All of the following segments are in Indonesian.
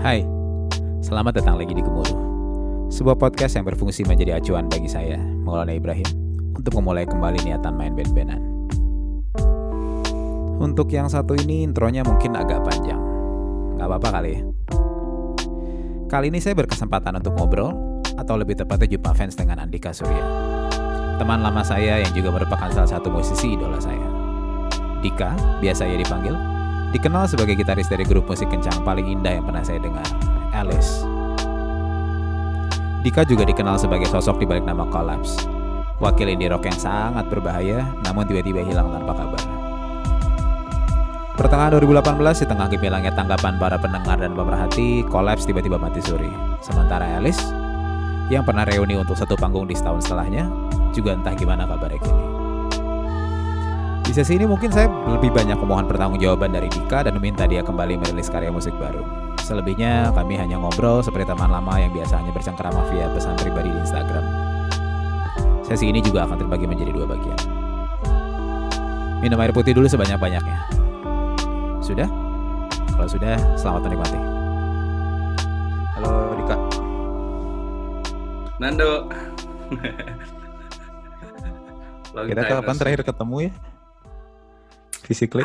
Hai, selamat datang lagi di Gemuruh. Sebuah podcast yang berfungsi menjadi acuan bagi saya, Maulana Ibrahim, untuk memulai kembali niatan main band-bandan. Untuk yang satu ini intronya mungkin agak panjang. Gak apa-apa kali ya. Kali ini saya berkesempatan untuk ngobrol, atau lebih tepatnya jumpa fans dengan Andika Surya. Teman lama saya yang juga merupakan salah satu musisi idola saya. Dika, biasa ia dipanggil, dikenal sebagai gitaris dari grup musik kencang paling indah yang pernah saya dengar, Alice. Dika juga dikenal sebagai sosok di balik nama Collapse, wakil indie rock yang sangat berbahaya namun tiba-tiba hilang tanpa kabar. Pertengahan 2018, di tengah gemilangnya tanggapan para pendengar dan pemerhati, Collapse tiba-tiba mati suri. Sementara Alice, yang pernah reuni untuk satu panggung di setahun setelahnya, juga entah gimana kabarnya kini. Di sesi ini mungkin saya lebih banyak memohon pertanggungjawaban dari Dika dan meminta dia kembali merilis karya musik baru. Selebihnya kami hanya ngobrol seperti teman lama yang biasa hanya bercengkerama via pesan pribadi di Instagram. Sesi ini juga akan terbagi menjadi dua bagian. Minum air putih dulu sebanyak-banyaknya. Sudah? Kalau sudah, selamat menikmati. Halo Dika. Nando. Kita kapan terakhir ketemu ya? Physically?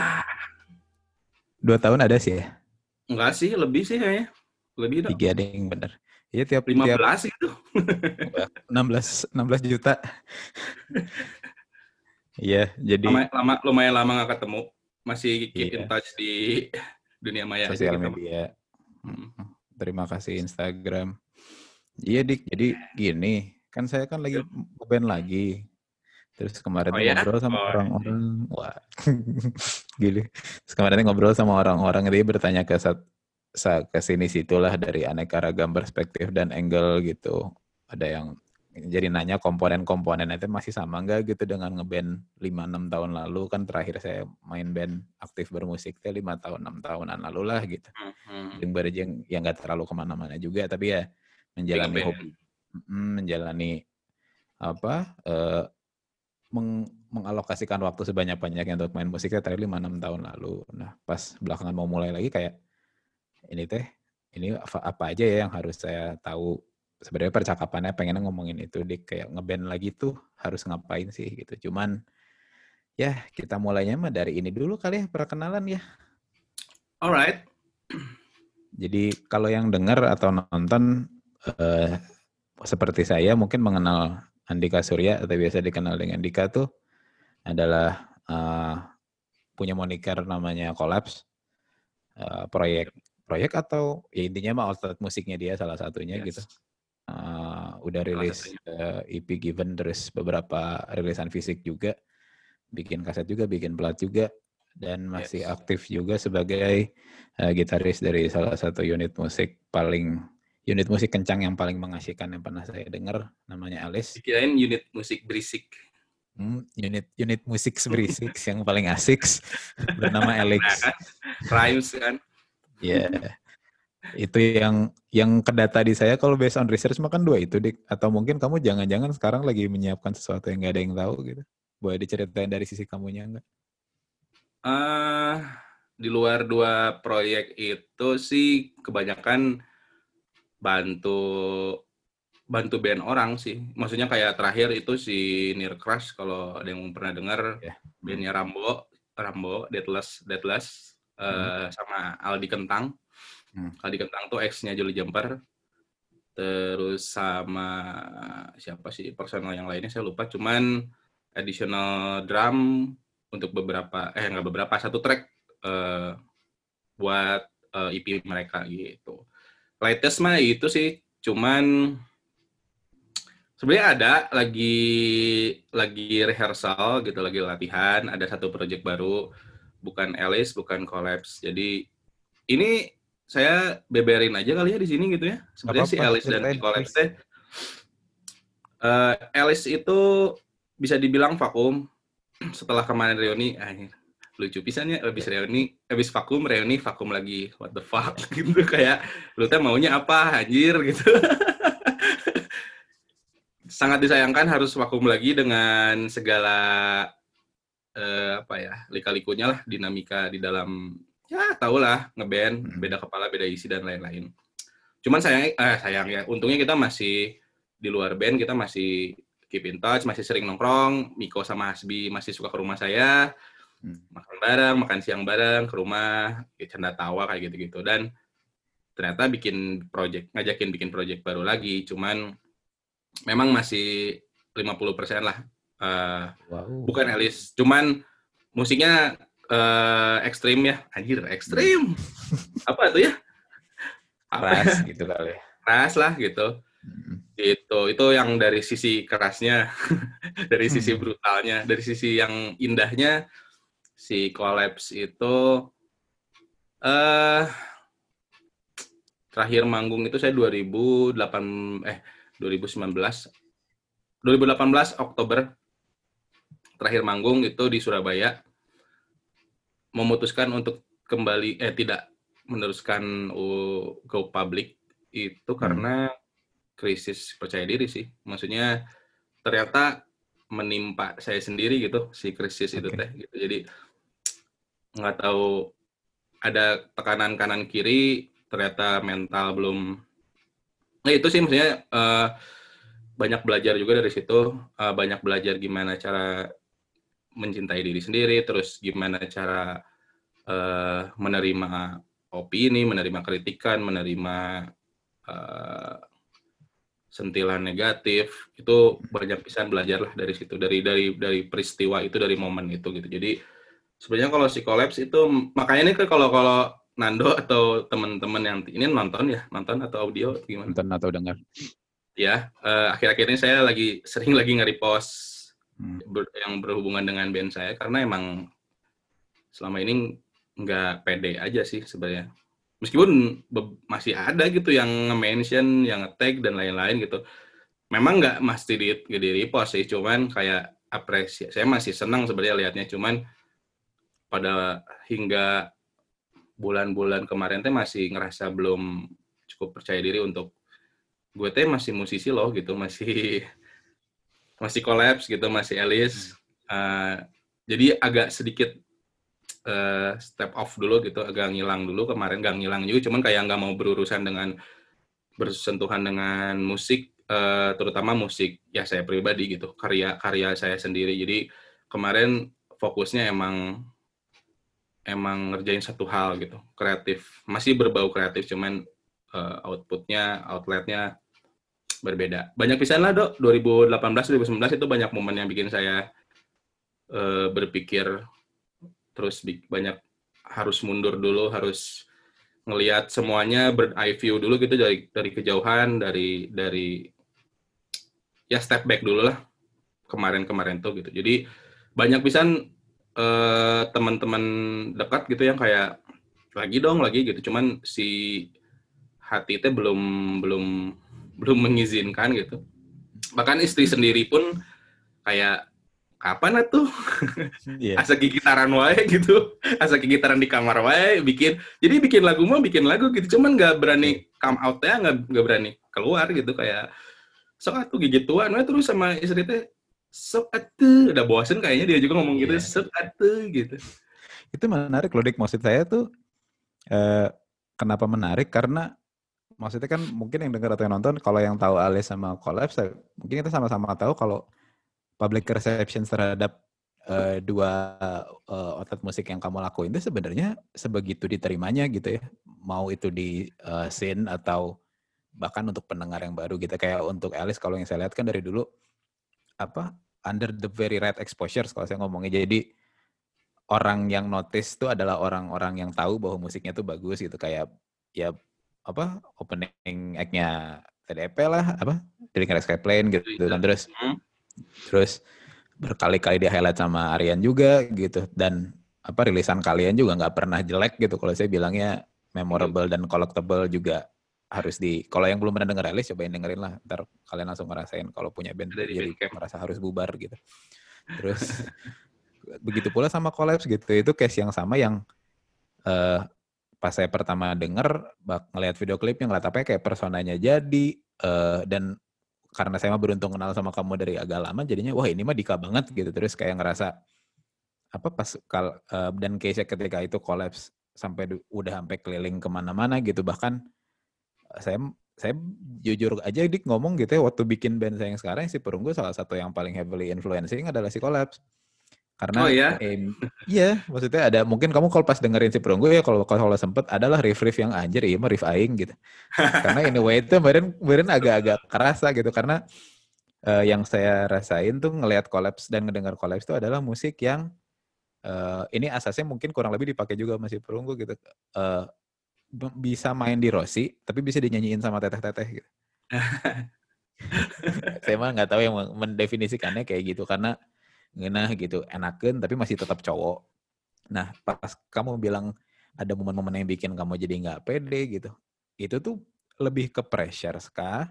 Dua tahun ada sih ya? Enggak sih, lebih sih kayaknya. Lebih dong. Tiga deh yang bener. Iya tiap 15 tiap itu. 16 16 juta. Iya, jadi Lama, lama lumayan lama nggak ketemu. Masih keep Iya. in touch di dunia maya. aja sosial gitu. media. Hmm. Terima kasih Instagram. Iya dik, jadi gini, kan saya kan lagi band lagi. Terus kemarin Oh ya? ngobrol sama Oh, orang-orang, wah, gili. Terus kemarin ngobrol sama orang-orang, dia bertanya ke sat, sa, ke sini situlah dari aneka ragam perspektif dan angle gitu. Ada yang jadi nanya komponen-komponen itu masih sama nggak gitu dengan ngeband 5-6 tahun lalu kan terakhir saya main band aktif bermusik teh 5 tahun 6 tahunan lalu lah gitu Hmm. yang yang nggak terlalu ke mana-mana juga tapi ya menjalani hobi Mm, menjalani apa eh, meng- mengalokasikan waktu sebanyak-banyaknya untuk main musiknya terakhir 5-6 tahun lalu. Nah pas belakangan mau mulai lagi kayak ini teh ini apa, apa aja ya yang harus saya tahu. Sebenarnya percakapannya pengen ngomongin itu di kayak ngeband lagi tuh harus ngapain sih gitu. Cuman ya kita mulainya mah dari ini dulu kali ya perkenalan ya. Alright. Jadi kalau yang dengar atau nonton eh, seperti saya mungkin mengenal Andika Surya atau biasa dikenal dengan Dika tuh adalah eh, punya moniker namanya Collapse Eh, proyek proyek atau ya intinya mah outlet musiknya dia salah satunya Yes. gitu. Eh, udah rilis eh, EP Given terus beberapa rilisan fisik juga, bikin kaset juga, bikin plat juga dan masih Yes. aktif juga sebagai eh, gitaris dari salah satu unit musik paling unit musik kencang yang paling mengasihkan yang pernah saya dengar namanya Alice. Dikirain unit musik berisik. Hmm, unit unit musik berisik yang paling asik bernama Alex. Nah, kan? Rhymes kan. Ya. Itu yang yang kedata di saya kalau based on research mah kan dua itu dik atau mungkin kamu jangan-jangan sekarang lagi menyiapkan sesuatu yang nggak ada yang tahu gitu. Boleh diceritain dari sisi kamunya enggak? eh di luar dua proyek itu sih kebanyakan bantu bantu band orang sih. Maksudnya kayak terakhir itu si Near Crush kalau ada yang pernah dengar Ya. bandnya Rambo, Rambo, Deadless, Deadless eh, sama Aldi Kentang. Hmm. Aldi Kentang tuh ex-nya Jolly Jumper. Terus sama siapa sih personal yang lainnya saya lupa. Cuman additional drum untuk beberapa eh nggak beberapa satu track eh, buat eh, EP mereka gitu. Latest mah itu sih cuman sebenarnya ada lagi lagi rehearsal gitu lagi latihan ada satu project baru bukan Alice bukan Collapse. Jadi ini saya beberin aja kali ya di sini gitu ya. Sebenarnya si Alice dan si Collapse teh eh, Alice itu bisa dibilang vakum. Setelah kemarin reuni anjir lucu pisannya habis reuni habis vakum reuni vakum lagi what the fuck gitu kayak lu teh maunya apa anjir gitu. Sangat disayangkan harus vakum lagi dengan segala eh, apa ya lika-likunya lah dinamika di dalam ya tau lah ngeband Hmm. beda kepala beda isi dan lain-lain. Cuman sayang eh sayang ya untungnya kita masih di luar band kita masih keep in touch masih sering nongkrong Miko sama Hasbi masih suka ke rumah saya hmm. makan bareng makan siang bareng ke rumah ya, canda tawa kayak gitu gitu dan ternyata bikin project ngajakin bikin project baru lagi cuman memang masih 50% lah uh, wow. bukan Elis cuman musiknya uh, ekstrim ya anjir ekstrim hmm. apa tuh ya keras gitu kali keras lah gitu hmm. itu itu yang dari sisi kerasnya dari sisi hmm. brutalnya dari sisi yang indahnya si collapse itu eh uh, terakhir manggung itu saya 2008 eh 2019 2018 Oktober terakhir manggung itu di Surabaya memutuskan untuk kembali eh tidak meneruskan uh, go public itu hmm. karena krisis percaya diri sih. Maksudnya ternyata menimpa saya sendiri gitu si krisis okay. itu teh gitu. Jadi nggak tahu ada tekanan kanan kiri ternyata mental belum nah itu sih maksudnya uh, banyak belajar juga dari situ uh, banyak belajar gimana cara mencintai diri sendiri, terus gimana cara uh, menerima opini, menerima kritikan, menerima uh, sentilan negatif itu banyak bisa belajar lah dari situ dari dari dari peristiwa itu dari momen itu gitu. Jadi sebenarnya kalau si kolaps itu makanya ini kalau kalau Nando atau teman-teman yang ini nonton ya nonton atau audio gimana? Nonton atau dengar. Ya uh, akhir-akhir ini saya lagi sering lagi nge-repost hmm. ber, yang berhubungan dengan band saya karena emang selama ini nggak pede aja sih sebenarnya. Meskipun masih ada gitu yang nge-mention yang nge-tag dan lain-lain gitu. Memang nggak mesti di, di repost sih cuman kayak apresiasi saya masih senang sebenarnya lihatnya cuman pada hingga bulan-bulan kemarin teh masih ngerasa belum cukup percaya diri untuk gue teh masih musisi loh gitu masih masih kolaps gitu masih Alice uh, jadi agak sedikit uh, step off dulu gitu agak ngilang dulu kemarin gak ngilang juga cuman kayak nggak mau berurusan dengan bersentuhan dengan musik uh, terutama musik ya saya pribadi gitu karya karya saya sendiri. Jadi kemarin fokusnya emang emang ngerjain satu hal gitu kreatif masih berbau kreatif cuman uh, outputnya outletnya berbeda. Banyak pisan lah dok, 2018 2019 itu banyak momen yang bikin saya uh, berpikir terus banyak harus mundur dulu, harus ngelihat semuanya ber eye view dulu gitu dari dari kejauhan, dari dari ya step back dulu lah kemarin-kemarin tuh gitu. Jadi banyak pisan uh, teman-teman dekat gitu yang kayak lagi dong lagi gitu. Cuman si hati itu belum belum belum mengizinkan gitu. Bahkan istri sendiri pun kayak kapan tuh yeah. asa gitaran wae gitu. Asa gitaran di kamar wae bikin jadi bikin lagu mah bikin lagu gitu. Cuman nggak berani come out ya nggak nggak berani keluar gitu. Kayak sok atuh tuan wae terus sama istri teh sok atuh udah bosen kayaknya dia juga ngomong gitu yeah. sok atuh gitu. Itu menarik loh dik. Maksud saya tuh eh, kenapa menarik? Karena maksudnya kan mungkin yang dengar atau yang nonton kalau yang tahu Alice sama Collapse mungkin kita sama-sama tahu kalau public reception terhadap uh, dua uh, otot musik yang kamu lakuin itu sebenarnya sebegitu diterimanya gitu ya. Mau itu di uh, scene atau bahkan untuk pendengar yang baru gitu. Kayak untuk Alice kalau yang saya lihat kan dari dulu apa under the very right exposure kalau saya ngomongnya. Jadi orang yang notice itu adalah orang-orang yang tahu bahwa musiknya tuh bagus gitu. Kayak ya apa opening act-nya TDP lah apa dari Sky Plane gitu. Dan terus hmm. terus berkali-kali di highlight sama Aryan juga gitu. Dan apa rilisan kalian juga nggak pernah jelek gitu. Kalau saya bilangnya memorable dan collectible juga harus di kalau yang belum pernah denger rilis cobain dengerin lah. Ntar kalian langsung ngerasain kalau punya band jadi merasa harus bubar gitu. Terus begitu pula sama collapse gitu. Itu case yang sama yang uh, pas saya pertama denger ngelihat video klipnya ngeliat apa kayak personanya jadi uh, dan karena saya mah beruntung kenal sama kamu dari agak lama jadinya wah ini mah Dika banget gitu. Terus kayak ngerasa apa pas kal uh, dan case ketika itu kolaps sampai udah sampai keliling ke mana-mana gitu. Bahkan saya saya jujur aja dik ngomong gitu ya waktu bikin band saya yang sekarang si Perunggu salah satu yang paling heavily influencing adalah si Collapse. Karena Oh ya? eh, iya, maksudnya ada mungkin kamu kalau pas dengerin si Perunggu ya kalau kalau sempet adalah riff-riff yang anjir iya mah riff aing gitu. karena in a way itu kemarin kemarin agak-agak kerasa gitu karena eh, yang saya rasain tuh ngelihat Collapse dan ngedengar Collapse itu adalah musik yang eh, ini asasnya mungkin kurang lebih dipakai juga masih Perunggu gitu. B- bisa main di Rossi tapi bisa dinyanyiin sama teteh-teteh gitu. saya mah nggak tahu yang men- mendefinisikannya kayak gitu karena ngenah gitu enakan tapi masih tetap cowok. Nah pas kamu bilang ada momen-momen yang bikin kamu jadi nggak pede gitu, itu tuh lebih ke pressure kah?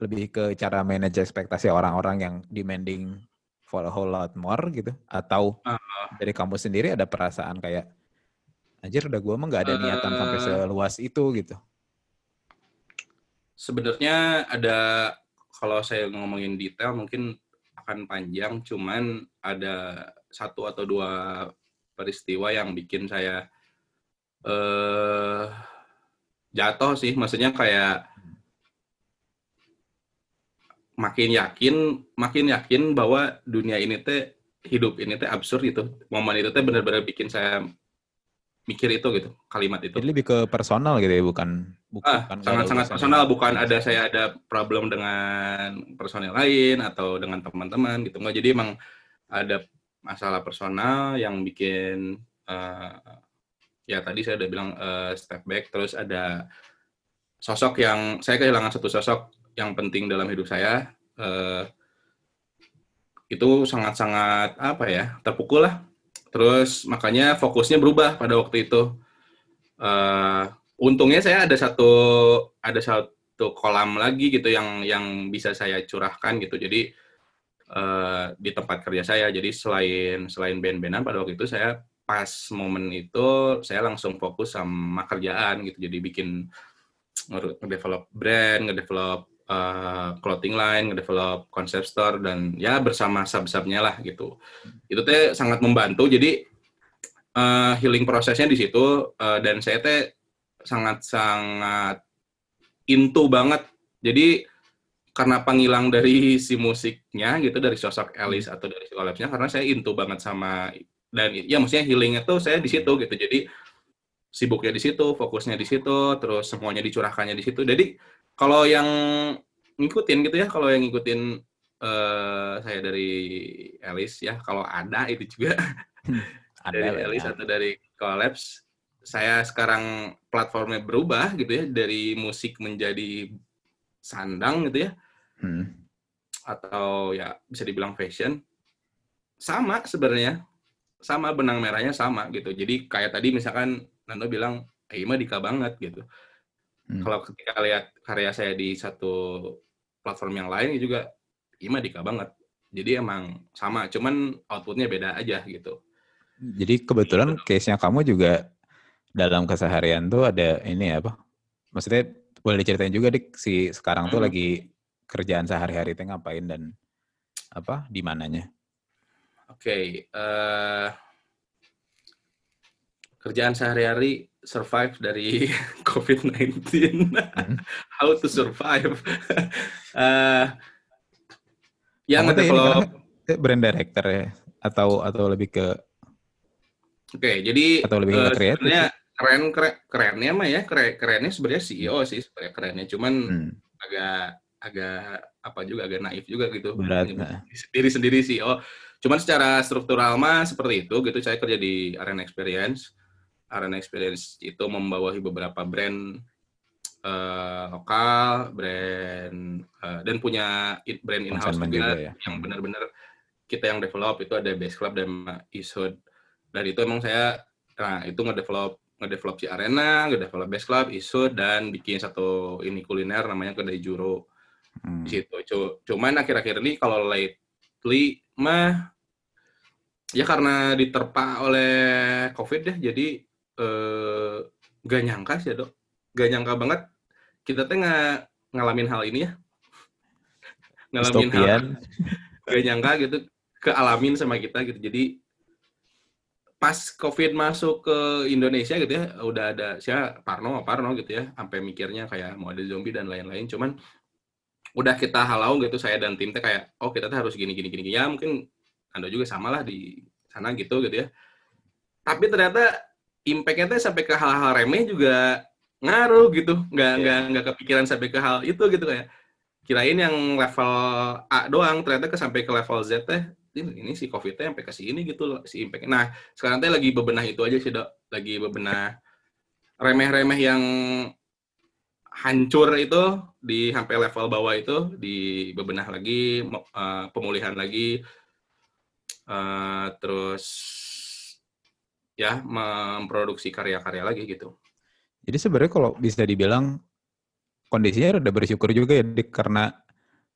Lebih ke cara manage ekspektasi orang-orang yang demanding for a whole lot more gitu? Atau Ah. dari kamu sendiri ada perasaan kayak anjir udah gua mah nggak ada niatan sampai Eh. seluas itu gitu. Sebenarnya ada kalau saya ngomongin detail mungkin akan panjang, cuman ada satu atau dua peristiwa yang bikin saya eh jatuh sih, maksudnya kayak makin yakin, makin yakin bahwa dunia ini teh hidup ini teh absurd itu. Momen itu teh benar-benar bikin saya mikir itu gitu, kalimat itu. Jadi lebih ke personal gitu ya, bukan bukan Ah, nggak ada sangat-sangat urusan personal, dengan bukan ada organisasi. saya ada problem dengan personel lain atau dengan teman-teman gitu. Nggak, jadi emang ada masalah personal yang bikin eh, ya tadi saya udah bilang eh, step back, terus ada sosok yang saya kehilangan satu sosok yang penting dalam hidup saya. eh, itu sangat-sangat apa ya terpukul lah. Terus makanya fokusnya berubah pada waktu itu. Eh, untungnya saya ada satu ada satu kolam lagi gitu yang yang bisa saya curahkan gitu. Jadi eh, di tempat kerja saya. Jadi selain selain band-bandan pada waktu itu saya pas momen itu saya langsung fokus sama kerjaan gitu. Jadi bikin nge- ngedevelop brand, ngedevelop eh, clothing line, ngedevelop concept store dan ya bersama sub-subnya lah gitu. Itu teh sangat membantu. Jadi eh, healing prosesnya di situ eh, dan saya teh sangat-sangat into banget. Jadi karena penghilang dari si musiknya gitu dari sosok Alice atau dari si Collapse-nya karena saya into banget sama dan ya maksudnya healing itu saya di situ gitu. Jadi sibuknya di situ, fokusnya di situ, terus semuanya dicurahkannya di situ. Jadi kalau yang ngikutin gitu ya, kalau yang ngikutin eh, saya dari Alice ya, kalau ada itu juga Ada dari ya. Alice atau dari Collapse, saya sekarang platformnya berubah gitu ya, dari musik menjadi sandang gitu ya, Hmm. atau ya bisa dibilang fashion, sama sebenarnya, sama benang merahnya sama gitu. Jadi kayak tadi misalkan Nando bilang, eh mah Dika banget gitu. Hmm. Kalau ketika lihat karya saya di satu platform yang lain juga, Ima Dika banget. Jadi emang sama, cuman outputnya beda aja gitu. Jadi kebetulan case-nya kamu juga dalam keseharian tuh ada ini apa? Maksudnya boleh diceritain juga dik si sekarang tuh Hmm. lagi kerjaan sehari-hari teh ngapain dan apa di mananya? Oke, eh, kerjaan sehari-hari survive dari COVID-19. Hmm. How to survive? Eh, ya ini ngedevelop. kan eh, brand director ya atau atau lebih ke Oke, jadi Atau lebih ke eh, kreatif sebenarnya keren, keren kerennya mah ya keren, kerennya sebenarnya CEO sih sebenarnya kerennya, cuman hmm, agak agak apa juga agak naif juga gitu berat. menyebut Nah. diri sendiri CEO. Cuman secara struktural mah seperti itu gitu. Saya kerja di Arena Experience. Arena Experience itu membawahi beberapa brand eh, lokal, brand eh, dan punya brand in-house juga, juga ya. yang benar-benar kita yang develop itu ada Base Club dan Isud. Dan itu emang saya nah itu ngedevelop ngedevelop si Arena, ngedevelop Base Club, Isud dan bikin satu ini kuliner namanya kedai Juro Hmm. di situ. Cu- Cuman akhir-akhir ini kalau lately mah ya karena diterpa oleh COVID ya, jadi eh, gak nyangka sih ya dok, gak nyangka banget kita teh nggak ngalamin hal ini ya, ngalamin hal Dystopian. gak nyangka gitu kealamin sama kita gitu. Jadi pas COVID masuk ke Indonesia gitu ya, udah ada siapa Parno, Parno gitu ya, sampai mikirnya kayak mau ada zombie dan lain-lain. Cuman udah kita halau gitu saya dan tim teh kayak oh kita tuh harus gini gini gini ya mungkin anda juga sama lah di sana gitu gitu ya. Tapi ternyata impactnya tuh sampai ke hal-hal remeh juga ngaruh gitu, nggak yeah. nggak nggak kepikiran sampai ke hal itu gitu kayak kirain yang level A doang ternyata ke sampai ke level Z teh ini si COVID-nya sampai ke sini gitu si impact. Nah, sekarang teh lagi bebenah itu aja sih, Dok. Lagi bebenah remeh-remeh yang hancur itu di sampai level bawah itu di bebenah lagi, uh, pemulihan lagi, uh, terus ya memproduksi karya-karya lagi gitu. Jadi sebenarnya kalau bisa dibilang kondisinya udah bersyukur juga ya, Dik, karena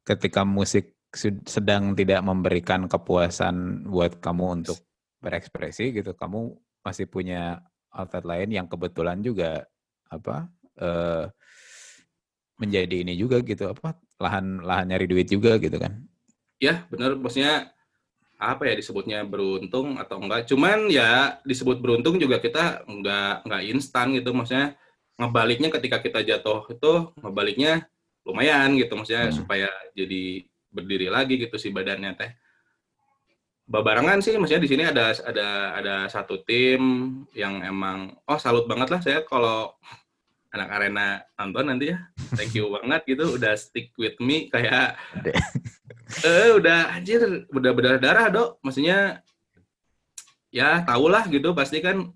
ketika musik sedang tidak memberikan kepuasan buat kamu untuk berekspresi gitu, kamu masih punya outlet lain yang kebetulan juga apa uh, menjadi ini juga gitu apa lahan lahan nyari duit juga gitu kan? Ya benar, maksudnya apa ya disebutnya beruntung atau enggak? Cuman ya disebut beruntung juga kita enggak enggak instan gitu, maksudnya ngebaliknya ketika kita jatuh itu ngebaliknya lumayan gitu, maksudnya hmm. supaya jadi berdiri lagi gitu si badannya teh babarangan sih maksudnya di sini ada ada ada satu tim yang emang oh salut banget lah saya kalau anak arena nonton nanti ya. Thank you banget gitu udah stick with me kayak eh udah anjir udah berdarah darah dok. Maksudnya ya tau lah gitu pasti kan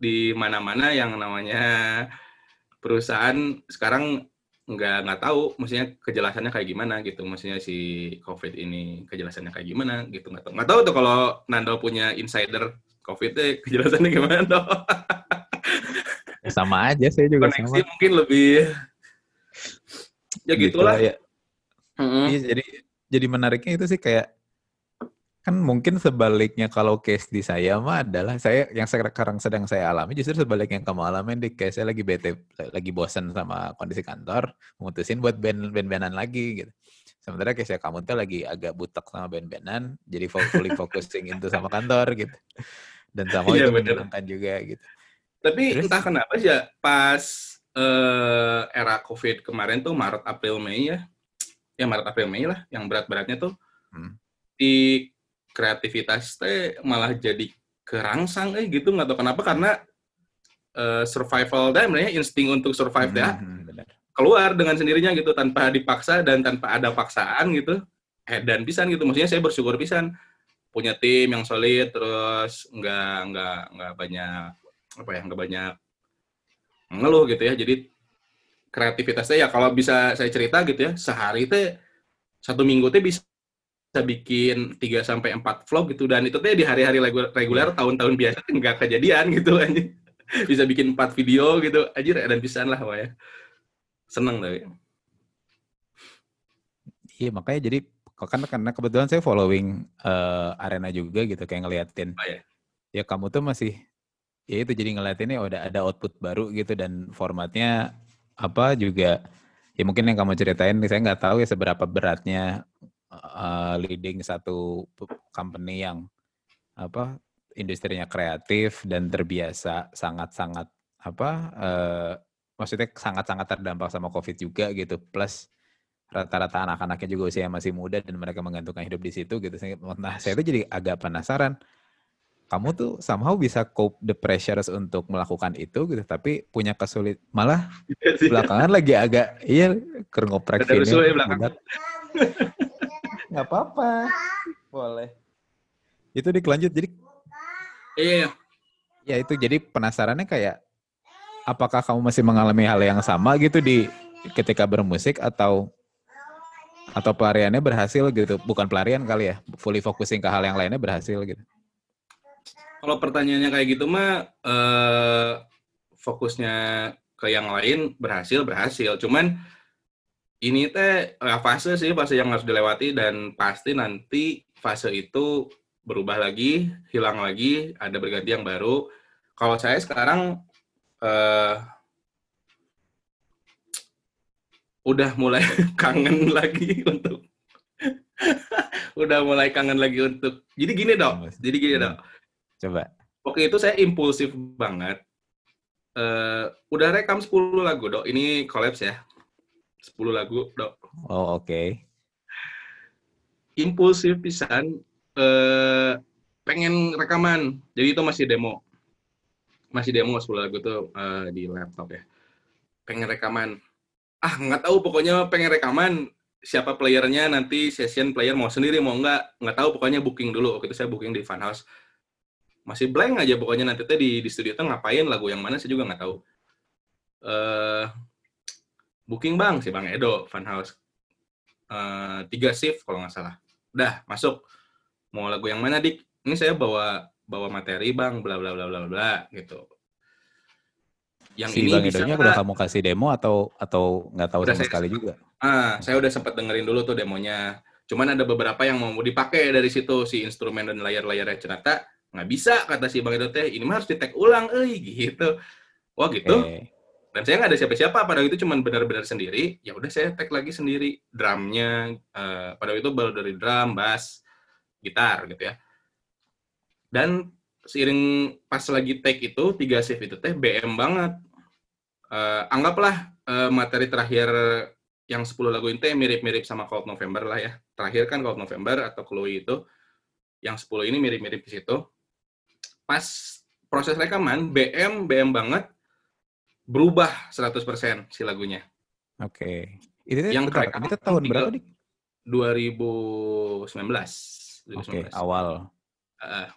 di mana-mana yang namanya perusahaan sekarang nggak nggak tahu maksudnya kejelasannya kayak gimana gitu. Maksudnya si covid ini kejelasannya kayak gimana gitu nggak tahu. Nggak tahu tuh kalau Nando punya insider covid deh kejelasannya gimana tuh sama aja saya juga koneksi sama. mungkin lebih ya gitu gitulah ya. Mm -hmm. jadi jadi menariknya itu sih kayak kan mungkin sebaliknya kalau case di saya mah adalah saya yang sekarang sedang saya alami justru sebaliknya yang kamu alami di case saya lagi bete lagi bosan sama kondisi kantor memutusin buat band band-bandan lagi gitu sementara case kamu tuh lagi agak butek sama band-bandan jadi fully focusing itu sama kantor gitu dan sama iya, itu menyenangkan juga gitu tapi Terus, entah kenapa sih ya pas uh, era covid kemarin tuh Maret April Mei ya. Ya Maret April Mei lah yang berat-beratnya tuh. Hmm. di kreativitas teh malah jadi kerangsang eh gitu. Nggak tahu kenapa karena uh, survival dan ya insting untuk survive ya keluar dengan sendirinya gitu tanpa dipaksa dan tanpa ada paksaan gitu. Eh dan pisan gitu. Maksudnya saya bersyukur pisan. Punya tim yang solid terus nggak nggak nggak banyak apa ya nggak banyak ngeluh gitu ya jadi kreativitasnya ya kalau bisa saya cerita gitu ya sehari teh satu minggu teh bisa bisa bikin 3 sampai 4 vlog gitu dan itu tuh di hari-hari reguler tahun-tahun biasa nggak kejadian gitu anjing. Bisa bikin 4 video gitu aja dan bisa lah ya. Seneng tapi. Iya makanya jadi kan karena kebetulan saya following uh, arena juga gitu kayak ngeliatin. Oh, ya. ya kamu tuh masih ya itu jadi ngeliatin ya udah ada output baru gitu dan formatnya apa juga ya mungkin yang kamu ceritain saya nggak tahu ya seberapa beratnya uh, leading satu company yang apa industrinya kreatif dan terbiasa sangat-sangat apa uh, maksudnya sangat-sangat terdampak sama covid juga gitu. Plus rata-rata anak-anaknya juga usia masih muda dan mereka menggantungkan hidup di situ gitu. Nah saya tuh jadi agak penasaran kamu tuh somehow bisa cope the pressures untuk melakukan itu gitu tapi punya kesulit malah iya belakangan lagi agak iya kerengoprek ini nggak apa-apa. Boleh. Itu dikelanjut jadi iya ya itu jadi penasarannya kayak apakah kamu masih mengalami hal yang sama gitu di ketika bermusik atau atau pelariannya berhasil gitu? Bukan pelarian kali ya fully focusing ke hal yang lainnya berhasil gitu kalau pertanyaannya kayak gitu mah eh, fokusnya ke yang lain berhasil berhasil. Cuman ini teh ya fase sih fase yang harus dilewati dan pasti nanti fase itu berubah lagi, hilang lagi, ada berganti yang baru. Kalau saya sekarang uh, udah mulai kangen lagi untuk udah mulai kangen lagi untuk jadi gini dok jadi gini dok coba Oke itu saya impulsif banget. Uh, udah rekam 10 lagu, Dok. Ini collapse ya. 10 lagu, Dok. Oh, oke. Okay. Impulsif pisan uh, pengen rekaman. Jadi itu masih demo. Masih demo 10 lagu tuh uh, di laptop ya. Pengen rekaman. Ah, nggak tahu pokoknya pengen rekaman siapa playernya nanti session player mau sendiri mau nggak nggak tahu pokoknya booking dulu waktu itu saya booking di Funhouse masih blank aja pokoknya nanti teh di, di studio tuh ngapain lagu yang mana saya juga nggak tahu. Uh, booking bang si bang Edo Funhouse uh, tiga shift kalau nggak salah. Udah masuk. Mau lagu yang mana dik? Ini saya bawa bawa materi bang bla bla bla bla bla gitu. Yang si ini Bang bisa udah kamu kasih demo atau atau nggak tahu sama saya, sekali juga? Ah, saya udah sempat dengerin dulu tuh demonya. Cuman ada beberapa yang mau dipakai dari situ si instrumen dan layar-layarnya cerita nggak bisa kata si Bang Edo teh ini mah harus di tag ulang, eh gitu. Wah gitu. Okay. Dan saya nggak ada siapa-siapa pada itu cuman benar-benar sendiri. Ya udah saya tag lagi sendiri drumnya. Uh, pada itu baru dari drum, bass, gitar gitu ya. Dan seiring pas lagi take itu tiga shift itu teh BM banget uh, anggaplah uh, materi terakhir yang 10 lagu itu mirip-mirip sama Cold November lah ya. Terakhir kan Cold November atau Chloe itu yang 10 ini mirip-mirip di situ. Pas proses rekaman BM BM banget berubah 100% si lagunya. Oke. Okay. Itu yang bentar, itu tahun berapa nih? 2019. 2019. Oke, okay, awal. Uh,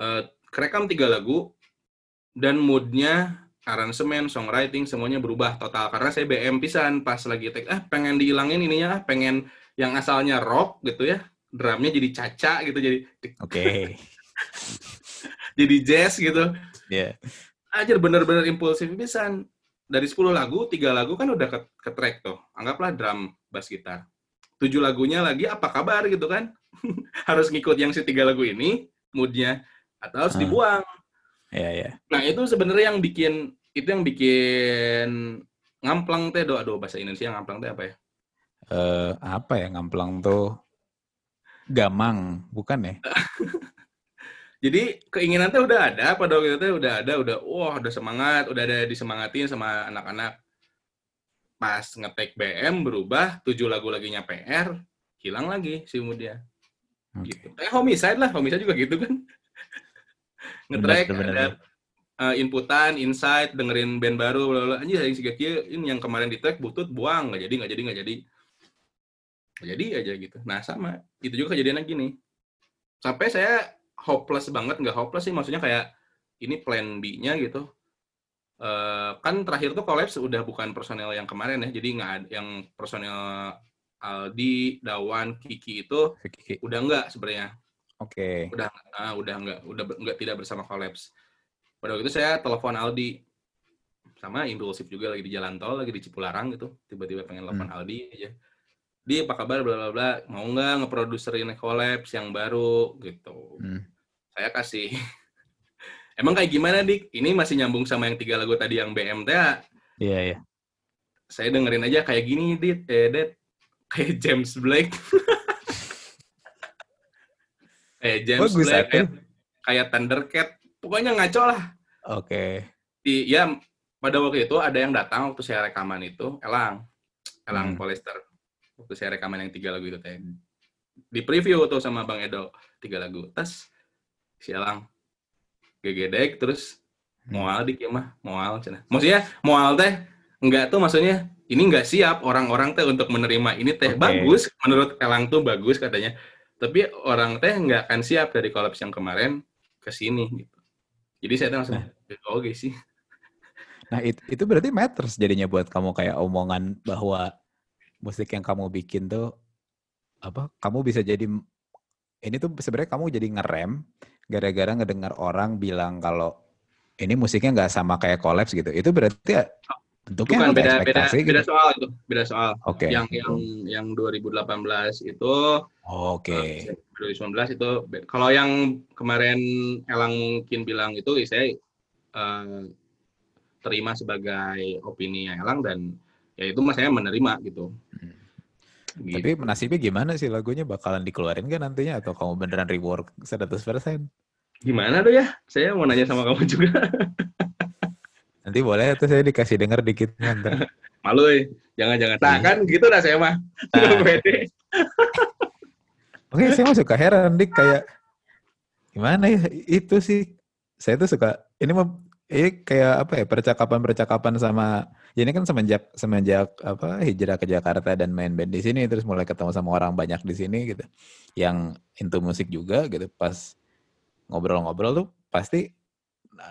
uh, kerekam tiga lagu dan moodnya aransemen, songwriting semuanya berubah total karena saya BM pisan pas lagi take ah pengen dihilangin ininya ah pengen yang asalnya rock gitu ya drumnya jadi caca gitu jadi oke okay. jadi jazz gitu ya yeah. aja bener-bener impulsif pisan dari 10 lagu tiga lagu kan udah ke, ke track tuh anggaplah drum bass gitar tujuh lagunya lagi apa kabar gitu kan harus ngikut yang si tiga lagu ini moodnya atau harus uh. dibuang Iya, iya. Nah, itu sebenarnya yang bikin itu yang bikin ngamplang teh do aduh bahasa Indonesia ngamplang teh apa ya? Eh uh, apa ya ngamplang tuh gamang, bukan ya? Jadi keinginan teh udah ada pada waktu itu udah ada, udah wah udah semangat, udah ada disemangatin sama anak-anak. Pas ngetek BM berubah, tujuh lagu laginya PR, hilang lagi si dia. Okay. Gitu. Kayak homicide lah, homicide juga gitu kan ngetrack ada uh, inputan, insight, dengerin band baru, bla anjir yang siga ini yang kemarin di track butut buang, nggak jadi, nggak jadi, nggak jadi. Nggak jadi aja gitu. Nah, sama. Itu juga kejadian lagi nih. Sampai saya hopeless banget, nggak hopeless sih, maksudnya kayak ini plan B-nya gitu. Uh, kan terakhir tuh collapse udah bukan personel yang kemarin ya, jadi nggak ada yang personel Aldi, Dawan, Kiki itu Kiki. udah enggak sebenarnya. Oke. Okay. Udah uh, udah enggak udah enggak tidak bersama Collapse. Pada waktu itu saya telepon Aldi sama impulsif juga lagi di jalan tol lagi di Cipularang gitu tiba-tiba pengen telepon hmm. Aldi aja dia apa kabar? Bla bla bla. Mau nggak ngeproduserin collapse yang baru? Gitu. Hmm. saya kasih. Emang kayak gimana dik? Ini masih nyambung sama yang tiga lagu tadi yang BMT iya yeah, iya saya dengerin aja kayak gini dit. Eh dit. Kayak James Blake. Kayak James Bagus, Blake, kayak, kayak Thundercat, pokoknya ngaco lah. Oke. Okay. ya pada waktu itu ada yang datang waktu saya rekaman itu, Elang, Elang hmm. Polyester. Waktu saya rekaman yang tiga lagu itu teh. Di preview tuh sama Bang Edo tiga lagu. Tas si Elang gegedek terus hmm. mual dik ya mah mual cina. Maksudnya mual teh enggak tuh maksudnya ini enggak siap orang-orang teh untuk menerima ini teh okay. bagus menurut Elang tuh bagus katanya tapi orang teh nggak akan siap dari kolaps yang kemarin ke sini gitu. Jadi saya langsung nah. Ya, oke okay sih. Nah itu, itu berarti matters jadinya buat kamu kayak omongan bahwa musik yang kamu bikin tuh apa? Kamu bisa jadi ini tuh sebenarnya kamu jadi ngerem gara-gara ngedengar orang bilang kalau ini musiknya nggak sama kayak kolaps gitu. Itu berarti Bentuknya Bukan beda beda gitu? beda soal itu, beda soal. Oke. Okay. Yang yang yang 2018 itu Oke. Okay. Uh, 2019 itu kalau yang kemarin Elang mungkin bilang itu saya uh, terima sebagai opini Elang dan ya itu mas saya menerima gitu. Hmm. gitu. Tapi nasibnya gimana sih lagunya bakalan dikeluarin kan nantinya atau kamu beneran rework 100%? Gimana tuh ya? Saya mau nanya sama kamu juga. Nanti boleh tuh saya dikasih denger dikit ntar. Malu ya. Jangan-jangan. Nah Iya. kan gitu dah saya mah. Nah. Oke, saya mah suka heran dik kayak gimana ya itu sih. Saya tuh suka ini mah ini kayak apa ya percakapan-percakapan sama ya ini kan semenjak semenjak apa hijrah ke Jakarta dan main band di sini terus mulai ketemu sama orang banyak di sini gitu yang into musik juga gitu. Pas ngobrol-ngobrol tuh pasti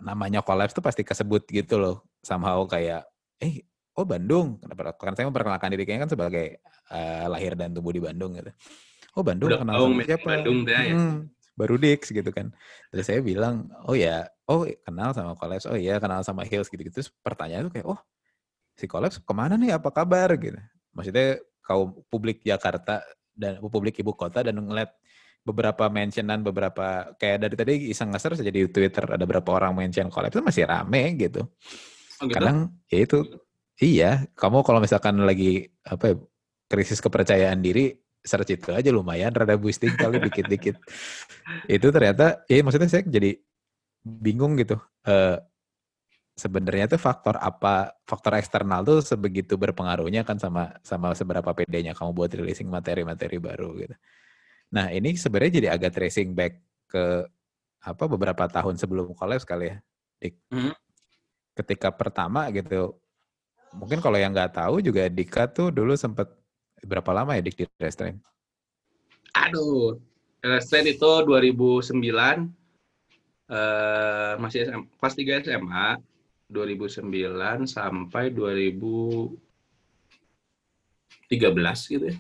namanya collabs tuh pasti kesebut gitu loh somehow kayak eh oh Bandung? Kenapa kan saya memperkenalkan diri kayaknya kan sebagai eh, lahir dan tumbuh di Bandung gitu. Oh Bandung Udah kenal tahu sama siapa? Bandung dah ya. Hmm, baru Dix gitu kan. Terus saya bilang oh ya oh kenal sama collabs oh iya kenal sama Hills gitu gitu terus pertanyaan tuh kayak oh si collabs ke mana nih? Apa kabar? Gitu. Maksudnya kaum publik Jakarta dan publik ibu kota dan ngeliat beberapa mentionan beberapa kayak dari tadi iseng ngeser saja di Twitter ada beberapa orang mention collab itu masih rame gitu. Oh, gitu? Kadang ya itu iya, kamu kalau misalkan lagi apa ya, krisis kepercayaan diri search itu aja lumayan rada boosting kali dikit-dikit. itu ternyata ya maksudnya saya jadi bingung gitu. Eh sebenarnya tuh faktor apa faktor eksternal tuh sebegitu berpengaruhnya kan sama sama seberapa pedenya kamu buat releasing materi-materi baru gitu. Nah ini sebenarnya jadi agak tracing back ke apa beberapa tahun sebelum collab kali ya, Dik. Mhm. Ketika pertama gitu, mungkin kalau yang nggak tahu juga Dika tuh dulu sempat berapa lama ya Dik di restrain? Aduh. Restrain itu 2009 eh masih SM, kelas 3 SMA 2009 sampai 2013 gitu ya.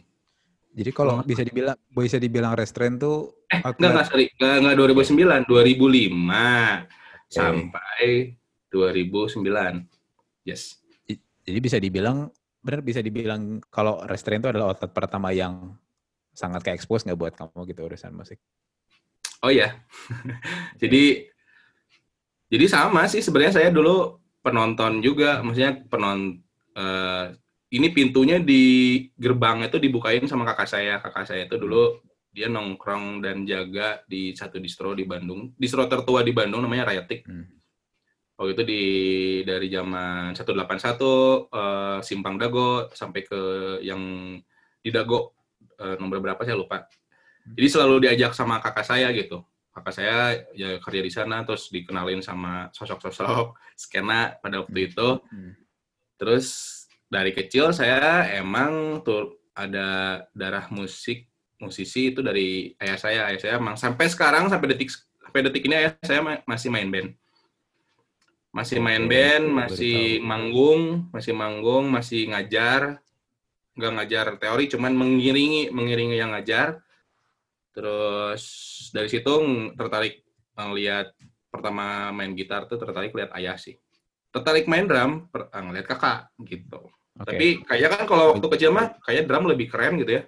Jadi kalau Oh. bisa dibilang bisa dibilang restrain tuh Eh, enggak, enggak, sorry. Enggak, enggak 2009, 2005 sampai 2009. Yes. jadi bisa dibilang benar bisa dibilang kalau restrain itu adalah outlet pertama yang sangat kayak expose nggak buat kamu gitu urusan musik. Oh iya. jadi jadi sama sih sebenarnya saya dulu penonton juga, maksudnya penon eh, ini pintunya di gerbang itu dibukain sama kakak saya. Kakak saya itu dulu dia nongkrong dan jaga di satu distro di Bandung. Distro tertua di Bandung namanya Rayatik. Hmm. Waktu itu di dari zaman 181 eh, Simpang Dago sampai ke yang di Dago eh, nomor berapa saya lupa. Jadi selalu diajak sama kakak saya gitu. Kakak saya ya kerja di sana terus dikenalin sama sosok-sosok skena pada waktu itu. Hmm. Terus dari kecil saya emang tuh ada darah musik musisi itu dari ayah saya. Ayah saya emang sampai sekarang sampai detik sampai detik ini ayah saya ma- masih main band. Masih main band, masih manggung, masih manggung, masih ngajar. Nggak ngajar teori, cuman mengiringi mengiringi yang ngajar. Terus dari situ tertarik ngeliat pertama main gitar tuh tertarik lihat ayah sih. Tertarik main drum, per, ah, ngeliat kakak gitu. Oke. Tapi kayak kan kalau waktu kecil mah kayak drum lebih keren gitu ya.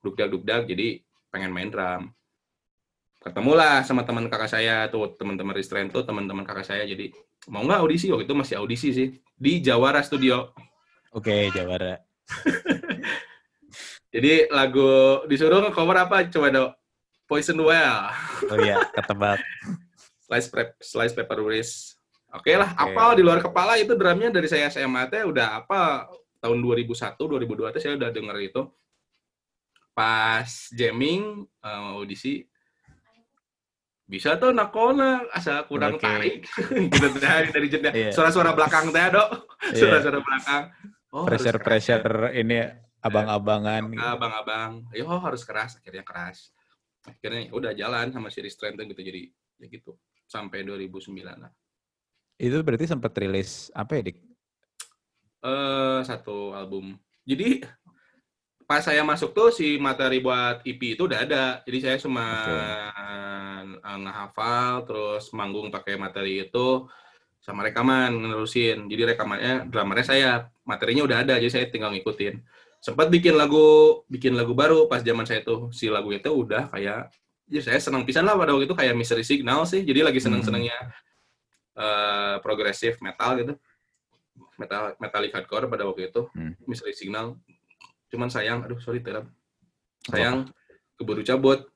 Dugdag dugdag jadi pengen main drum. Ketemulah sama teman kakak saya tuh, teman-teman restrain tuh teman-teman kakak saya jadi mau nggak audisi waktu itu masih audisi sih di Jawara Studio. Oke, Jawara. Jadi lagu disuruh cover apa coba dong? Poison Well, Oh iya, ketebak. Slice, Prep, Slice Paper Wrist. Oke lah, Oke. apa di luar kepala itu drumnya dari saya SMA teh udah apa tahun 2001 2002 teh saya udah denger itu. Pas jamming eh, audisi bisa tuh nakona asa kurang Oke. tarik gitu teh dari jeda Iya. suara-suara belakang teh dok Iya. suara-suara belakang oh pressure keras. pressure ini abang-abangan. gitu. abang-abang ayo harus keras akhirnya keras akhirnya ya udah jalan sama si restrain tuh gitu jadi ya gitu sampai 2009 lah Itu berarti sempat rilis apa ya, Dik? eh satu album jadi pas saya masuk tuh si materi buat EP itu udah ada jadi saya cuma eh, ngehafal terus manggung pakai materi itu sama rekaman nerusin. Jadi rekamannya drummernya saya. Materinya udah ada jadi saya tinggal ngikutin. Sempat bikin lagu bikin lagu baru pas zaman saya tuh. Si lagu itu udah kayak ya saya senang pisan lah pada waktu itu kayak Mystery Signal sih. Jadi lagi seneng senengnya eh progressive metal gitu. Metal metallic hardcore pada waktu itu. Hmm. Mystery Signal. Cuman sayang aduh sorry terap sayang keburu cabut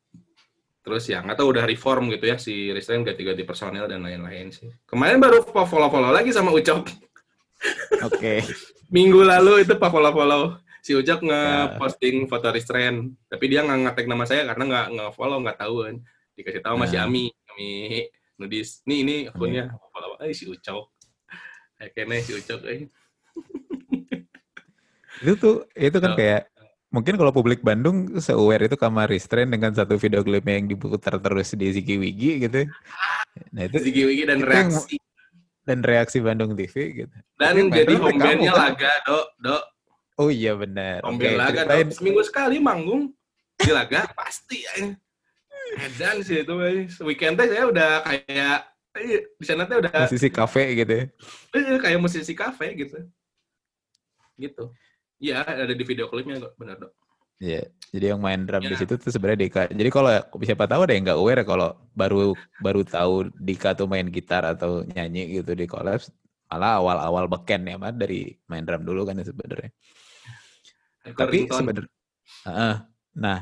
terus ya nggak tahu udah reform gitu ya si restrain ganti-ganti personel dan lain-lain sih. Kemarin baru follow-follow lagi sama Ucok. Oke. minggu lalu itu follow-follow. Si Ucok nge-posting foto restrain tapi dia nggak ngetek nama saya karena nggak nge-follow nggak tahu kan dikasih tahu masih Nah. Ami Ami nudis. Nih ini akunnya follow eh si Ucok. Kayak kene si Ucok eh. Itu tuh itu kan Oh. kayak mungkin kalau publik Bandung se-aware itu sama restrain dengan satu video klipnya yang diputar terus di Ziggy Wigi gitu. Nah itu Ziggy Wigi dan Itu yang- reaksi dan reaksi Bandung TV gitu. dan jadi main drum home kamu bandnya kan? laga dok dok Oh iya benar. Oke, band laga ceritain. dok seminggu sekali manggung di laga pasti ya edan sih itu guys weekend teh saya udah kayak eh, di sana teh udah musisi kafe gitu ya. eh, kayak musisi kafe gitu gitu Iya, ada di video klipnya kok, benar dok. Iya. Jadi yang main drum di Ya. situ tuh sebenarnya Dika. Jadi kalau siapa tahu ada yang nggak aware kalau baru baru tahu Dika tuh main gitar atau nyanyi gitu di collabs, malah awal-awal beken ya mah dari main drum dulu kan ya sebenarnya. Tapi sebenarnya, nah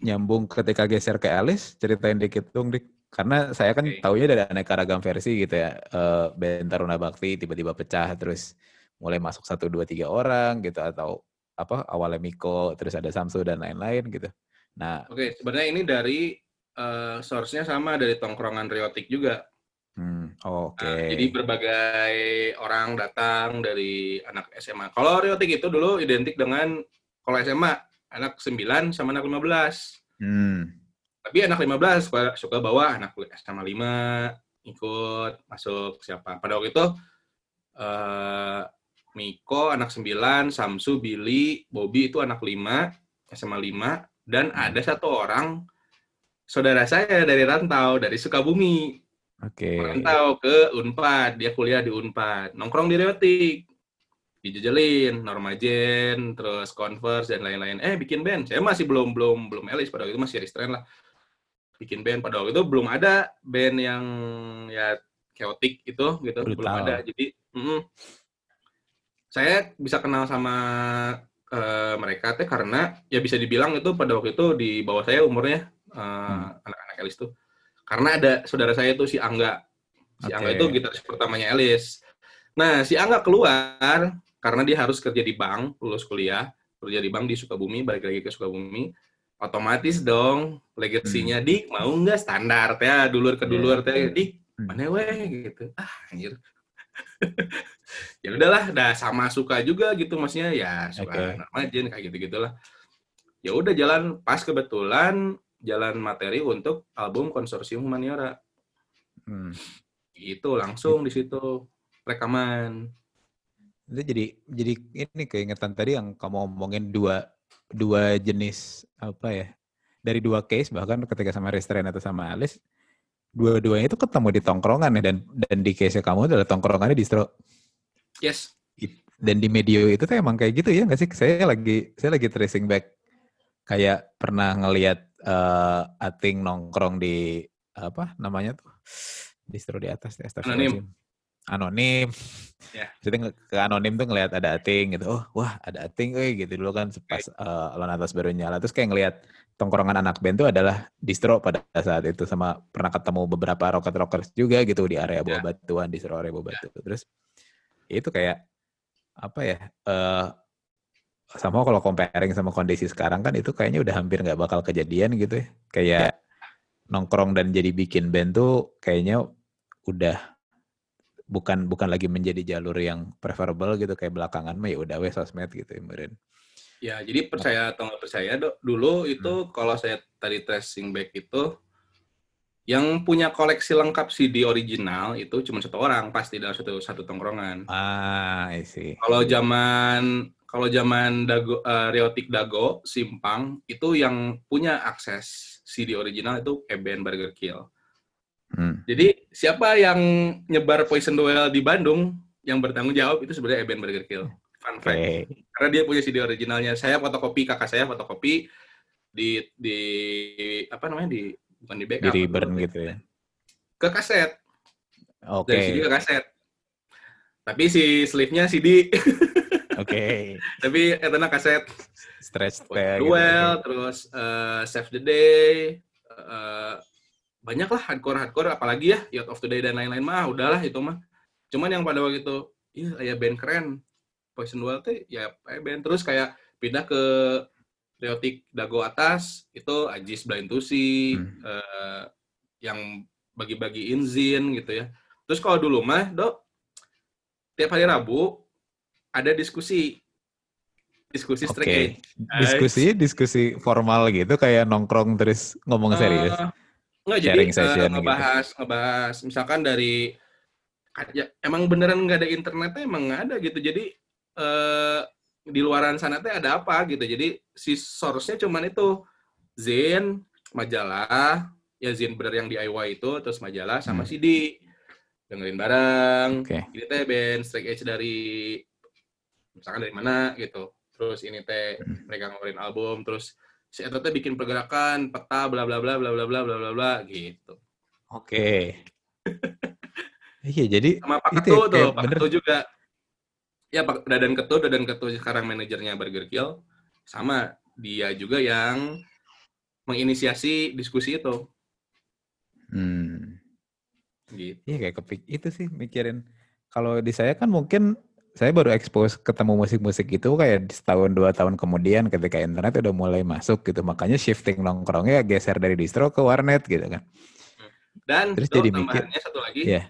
nyambung ketika geser ke Alice, ceritain dikit dong Dik. Karena saya kan Oke. taunya dari aneka ragam versi gitu ya. Eh band Taruna Bakti tiba-tiba pecah terus mulai masuk satu dua tiga orang gitu atau apa awalnya Miko terus ada Samsu dan lain-lain gitu. Nah, Oke, sebenarnya ini dari eh, source-nya sama dari tongkrongan Riotik juga. hmm, oke. Nah, jadi berbagai orang datang dari anak SMA. Kalau Riotik itu dulu identik dengan kalau SMA anak 9 sama anak 15. Hmm, Tapi anak 15 suka, suka bawa anak SMA 5 ikut masuk siapa. Pada waktu itu eh Miko anak 9, Samsu, Billy, Bobby itu anak 5, SMA 5 dan Hmm. ada satu orang saudara saya dari rantau dari Sukabumi oke. merantau ke Unpad, dia kuliah di Unpad, nongkrong di Reotik, dijejelin, Normagen, terus Converse dan lain-lain. Eh bikin band, saya masih belum belum belum Elis pada waktu itu masih restrain lah. Bikin band pada waktu itu belum ada band yang ya chaotic itu gitu, belum Brutal. ada. Jadi mm-mm. Saya bisa kenal sama eh, mereka teh karena ya bisa dibilang itu pada waktu itu di bawah saya umurnya eh, Hmm. anak-anak Elis tuh. Karena ada saudara saya itu si Angga. Si Angga Oke. itu gitaris pertamanya Elis. Nah, si Angga keluar karena dia harus kerja di bank, lulus kuliah, kerja di bank di Sukabumi, balik lagi ke Sukabumi. Otomatis dong legasinya Dik mau nggak standar ya dulur ke dulur teh Dik Hmm. mana weh gitu. Ah, anjir. ya udahlah, dah sama suka juga gitu maksudnya ya suka Oke. Normagen kayak gitu-gitulah. Ya udah jalan pas kebetulan jalan materi untuk album Konsorsium Humaniora. Hmm. Itu langsung di situ rekaman. Itu jadi jadi ini keingetan tadi yang kamu omongin dua dua jenis apa ya dari dua case bahkan ketika sama restrain atau sama Alice dua-duanya itu ketemu di tongkrongan ya dan dan di case kamu adalah tongkrongannya distro Yes. dan di media itu tuh emang kayak gitu ya nggak sih? Saya lagi saya lagi tracing back. Kayak pernah ngelihat eh, Ating nongkrong di apa namanya tuh? Distro di atas ya Anonim. Anonim. Ya. jadi ke anonim tuh ngelihat ada Ating gitu. Oh wah ada Ating eh gitu. Dulu kan pas eh, Alon atas baru nyala. Terus kayak ngelihat tongkrongan anak band tuh adalah distro pada saat itu. Sama pernah ketemu beberapa rocket rockers juga gitu di area bawah Ya. batuan distro area bawah batu. Terus itu kayak apa ya eh sama kalau comparing sama kondisi sekarang kan itu kayaknya udah hampir nggak bakal kejadian gitu ya. Kayak nongkrong dan jadi bikin band tuh kayaknya udah bukan bukan lagi menjadi jalur yang preferable gitu kayak belakangan mah ya udah wes sosmed gitu ya. Ya, jadi percaya atau nggak percaya, Dok, dulu itu kalau saya tadi tracing back itu yang punya koleksi lengkap CD original itu cuma satu orang pasti dalam satu satu tongkrongan. Ah, I see. Kalau zaman kalau zaman Dago eh, Riotik Dago Simpang itu yang punya akses CD original itu Eben Burger Kill. Hmm. Jadi siapa yang nyebar Poison Duel di Bandung yang bertanggung jawab itu sebenarnya Eben Burger Kill. Fun fact. Karena dia punya CD originalnya. Saya fotokopi, kakak saya fotokopi di di apa namanya di bukan di Di backup. reburn gitu ya. Ke kaset. Oke. Dari CD ke kaset. Tapi si sleeve-nya CD. Oke. Tapi etana kaset. Stretch tag. gitu. Duel, terus eh, Save the Day, uh, banyak lah hardcore hardcore apalagi ya Yacht of Today dan lain-lain mah udahlah itu mah cuman yang pada waktu itu iya ya band keren Poison Well tuh ya band terus kayak pindah ke Riotic Dago atas itu Ajis Blind Tusi hmm. uh, yang bagi-bagi inzin gitu ya terus kalau dulu mah dok tiap hari Rabu ada diskusi diskusi. Okay. Diskusi diskusi formal gitu kayak nongkrong terus ngomong uh, serius. Enggak jadi uh, ngebahas gitu. ngebahas misalkan dari ya, emang beneran nggak ada internetnya emang nggak ada gitu. Jadi uh, di luaran sana teh ada apa gitu. Jadi si source-nya cuman itu Zen, majalah, ya Zen bener yang DIY itu, terus majalah sama hmm. CD. Dengerin bareng. Okay. Ini teh band Strike Edge dari misalkan dari mana gitu terus ini teh hmm. mereka ngeluarin album terus si Eta teh bikin pergerakan peta bla bla bla bla bla bla bla bla bla gitu. Oke. Okay. iya jadi sama Pak Ketu ya, tuh Pak Ketu juga. Ya Pak Dadan Ketu Dadan Ketu sekarang manajernya Burger Kill. Sama dia juga yang menginisiasi diskusi itu. Hmm. Gitu. Iya kayak kepik itu sih mikirin. Kalau di saya kan mungkin saya baru expose ketemu musik-musik itu kayak setahun dua tahun kemudian ketika internet udah mulai masuk gitu. Makanya shifting nongkrongnya geser dari distro ke warnet gitu kan. Dan terus jadi mikir. satu lagi. Yeah.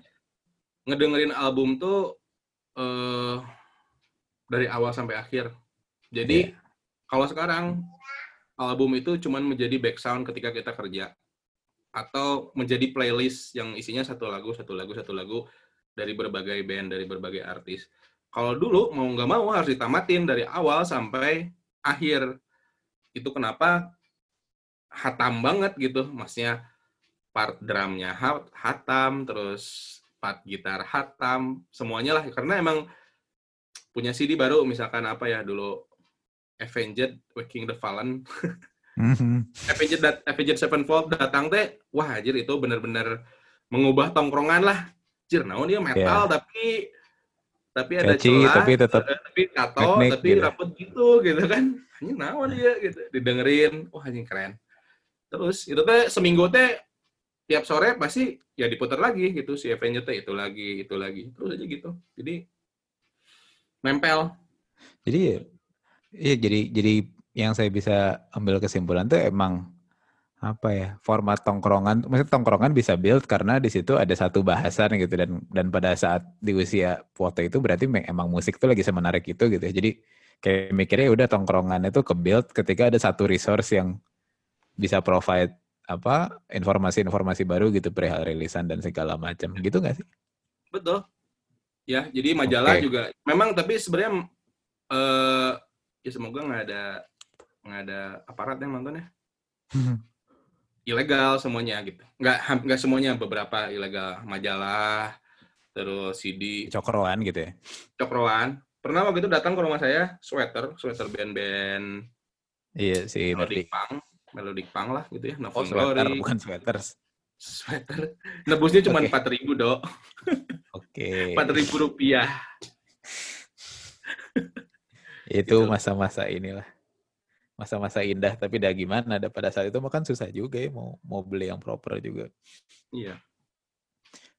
ngedengerin album tuh uh, dari awal sampai akhir. Jadi yeah. kalau sekarang album itu cuman menjadi background ketika kita kerja. Atau menjadi playlist yang isinya satu lagu satu lagu satu lagu dari berbagai band dari berbagai artis kalau dulu mau nggak mau harus ditamatin dari awal sampai akhir. Itu kenapa hatam banget gitu, maksudnya part drumnya hatam, terus part gitar hatam, semuanya lah. Karena emang punya CD baru, misalkan apa ya dulu Avenged, Waking the Fallen. mm-hmm. Avenged, Avenged Sevenfold datang teh, wah anjir itu bener-bener mengubah tongkrongan lah. Jir, naon dia metal yeah. tapi tapi ada Catchy, celah, tapi tetap uh, tapi kato, teknik, tapi gitu. rapet gitu gitu kan. Ini nawan dia gitu. Didengerin, wah ini keren. Terus itu teh seminggu teh tiap sore pasti ya diputar lagi gitu si Avenger teh itu lagi, itu lagi. Terus aja gitu. Jadi nempel. Jadi iya jadi jadi yang saya bisa ambil kesimpulan tuh emang apa ya format tongkrongan maksudnya tongkrongan bisa build karena di situ ada satu bahasan gitu dan dan pada saat di usia foto itu berarti emang musik tuh lagi semenarik itu gitu ya. Jadi kayak mikirnya ya udah tongkrongan itu ke build ketika ada satu resource yang bisa provide apa informasi-informasi baru gitu perihal rilisan dan segala macam. Gitu nggak sih? Betul. Ya jadi majalah okay. juga memang tapi sebenarnya uh, ya semoga nggak ada nggak ada aparat yang nonton ya ilegal semuanya gitu. Nggak nggak semuanya beberapa ilegal majalah terus CD cokroan gitu ya. Cokroan. Pernah waktu itu datang ke rumah saya sweater, sweater band-band Iya sih, melodic punk, melodic punk lah gitu ya. oh, sweater bukan sweater. Sweater. Nebusnya cuma empat okay. ribu dok. Oke. Empat ribu rupiah. Itu gitu. masa-masa gitu. inilah masa-masa indah tapi dah gimana? Ada pada saat itu makan susah juga ya mau mau beli yang proper juga. Iya.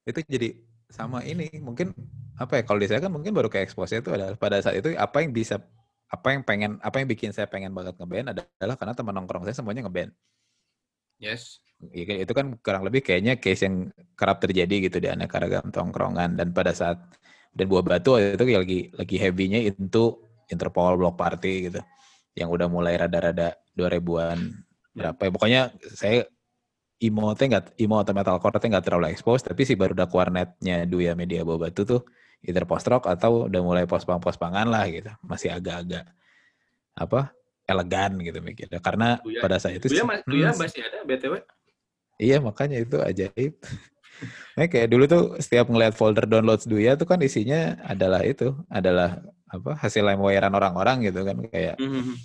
Itu jadi sama ini mungkin apa ya kalau di saya kan mungkin baru kayak expose itu adalah pada saat itu apa yang bisa apa yang pengen apa yang bikin saya pengen banget ngeband adalah karena teman nongkrong saya semuanya ngeband. Yes. Ya, itu kan kurang lebih kayaknya case yang kerap terjadi gitu di aneka ragam tongkrongan. Dan pada saat dan buah batu itu lagi lagi heavy-nya itu Interpol Block Party gitu yang udah mulai rada-rada 2000-an ya. berapa ya. Pokoknya saya imo teh nggak imo atau metalcore teh nggak terlalu expose tapi sih baru udah warnetnya Duya Media Bawa Batu tuh either post rock atau udah mulai post pang post pangan lah gitu masih agak-agak apa elegan gitu mikir karena Duya, pada saat itu Duya, Duya hmm, masih ada btw iya makanya itu ajaib nah, kayak dulu tuh setiap ngeliat folder downloads Duya tuh kan isinya adalah itu adalah apa hasil lemwayan orang-orang gitu kan kayak mm-hmm.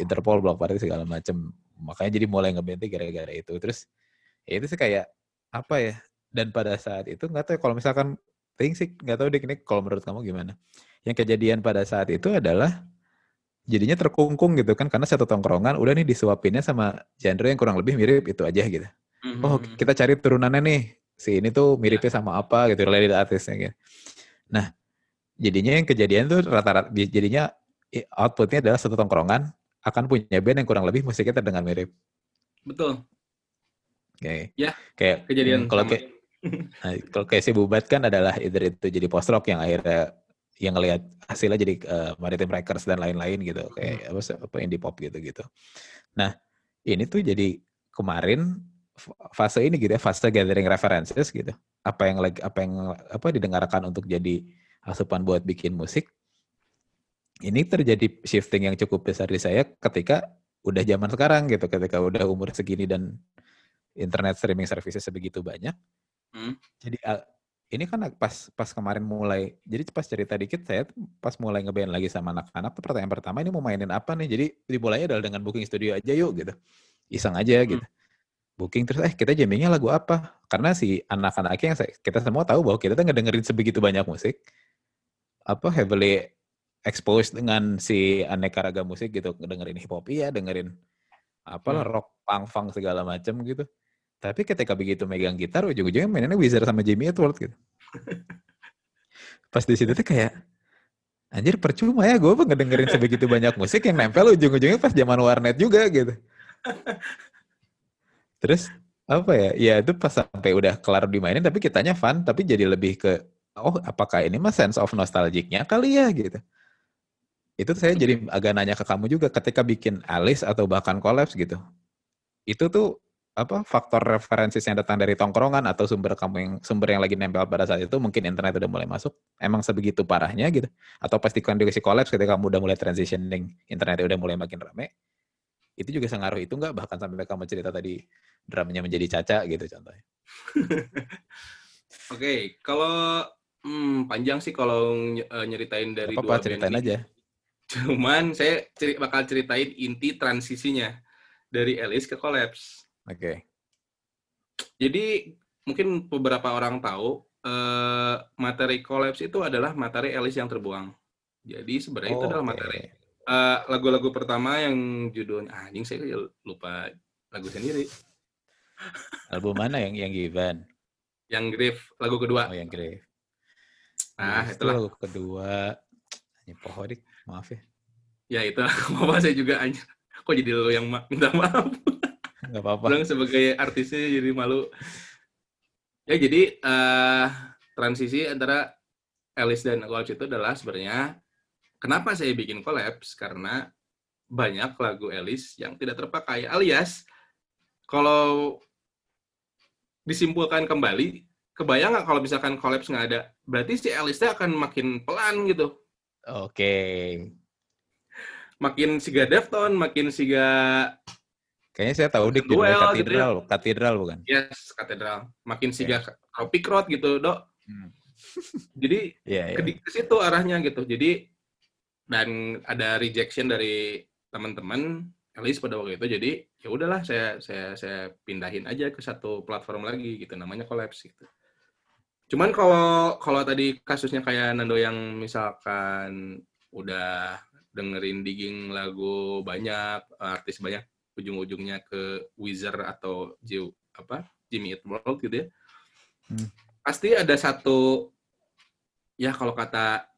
Interpol blok party segala macem makanya jadi mulai ngebenti gara-gara itu terus ya itu sih kayak apa ya dan pada saat itu nggak tahu ya, kalau misalkan think sih nggak tahu deh ini kalau menurut kamu gimana yang kejadian pada saat itu adalah jadinya terkungkung gitu kan karena satu tongkrongan udah nih disuapinnya sama genre yang kurang lebih mirip itu aja gitu. Oh Mhm. kita cari turunannya nih si ini tuh miripnya sama apa gitu related artisnya gitu. Nah jadinya yang kejadian tuh rata-rata jadinya outputnya adalah satu tongkrongan akan punya band yang kurang lebih musiknya terdengar mirip. Betul. Kayak Ya, kayak Kejadian hmm, kalau kayak nah, kalau kayak si Bubat kan adalah either itu jadi post rock yang akhirnya yang ngelihat hasilnya jadi uh, Maritime Records dan lain-lain gitu kayak apa sih, apa indie pop gitu gitu. Nah ini tuh jadi kemarin fase ini gitu ya fase gathering references gitu apa yang lagi apa yang apa didengarkan untuk jadi asupan buat bikin musik. Ini terjadi shifting yang cukup besar di saya ketika udah zaman sekarang gitu ketika udah umur segini dan internet streaming services sebegitu banyak. Hmm. jadi uh, ini kan pas pas kemarin mulai jadi pas cerita dikit saya pas mulai ngeband lagi sama anak-anak tuh pertanyaan pertama ini mau mainin apa nih? Jadi dimulainya adalah dengan booking studio aja yuk gitu. Iseng aja Hmm. gitu. Booking terus eh kita jammingnya lagu apa? Karena si anak-anaknya yang saya- kita semua tahu bahwa kita tuh ngedengerin sebegitu banyak musik apa heavily exposed dengan si aneka ragam musik gitu dengerin hip hop iya dengerin apalah Hmm. rock punk funk segala macam gitu. Tapi ketika begitu megang gitar ujung-ujungnya mainnya Wizard sama Jimmy Edward gitu. Pas di situ tuh kayak anjir percuma ya gue ngedengerin sebegitu banyak musik yang nempel ujung-ujungnya pas zaman warnet juga gitu. Terus apa ya ya itu pas sampai udah kelar dimainin tapi kitanya fun tapi jadi lebih ke oh apakah ini mah sense of nostalgicnya kali ya gitu. Itu saya jadi agak nanya ke kamu juga ketika bikin Alice atau bahkan collapse gitu. Itu tuh apa faktor referensis yang datang dari tongkrongan atau sumber kamu yang sumber yang lagi nempel pada saat itu mungkin internet udah mulai masuk emang sebegitu parahnya gitu. Atau pasti kondisi collapse ketika kamu udah mulai transitioning internet udah mulai makin rame itu juga sengaruh itu nggak? Bahkan sampai kamu cerita tadi drumnya menjadi caca gitu contohnya. Oke, kalau hmm, panjang sih kalau eh, nyeritain dari apa dua apa band ceritain ini. aja Cuman saya ceri- bakal ceritain inti transisinya dari Alice ke Collapse. oke Jadi mungkin beberapa orang tahu eh, materi Collapse itu adalah materi Alice yang terbuang. Jadi sebenarnya itu Oh, adalah oke. materi eh, lagu-lagu pertama yang judulnya ah, anjing saya lupa lagu sendiri. album mana yang yang Given Yang Grief lagu kedua. oh yang Grave Nah, Habis itu itulah. lagu kedua ini pohodik maaf ya Ya itu apa saya juga anjir. Kok jadi lo yang ma- minta maaf? nggak apa-apa Bilang sebagai artisnya jadi malu. Ya jadi eh transisi antara Alice dan Collapse itu adalah sebenarnya kenapa saya bikin collapse karena banyak lagu Alice yang tidak terpakai alias kalau disimpulkan kembali kebayang nggak kalau misalkan collapse nggak ada berarti si Alice-nya akan makin pelan gitu oke makin siga Defton makin siga kayaknya saya tahu dik judulnya gitu ya. katedral katedral bukan yes katedral makin siga Tropic Road gitu dok Hmm. jadi Iya, iya. ke, ke situ arahnya gitu. Jadi dan ada rejection dari teman-teman Alice pada waktu itu. Jadi ya udahlah saya saya saya pindahin aja ke satu platform lagi gitu namanya Collapse gitu. Cuman kalau kalau tadi kasusnya kayak Nando yang misalkan udah dengerin digging lagu banyak, artis banyak ujung-ujungnya ke Wizard atau Jiu apa Jimmy Eat World gitu ya. Hmm. Pasti ada satu ya kalau kata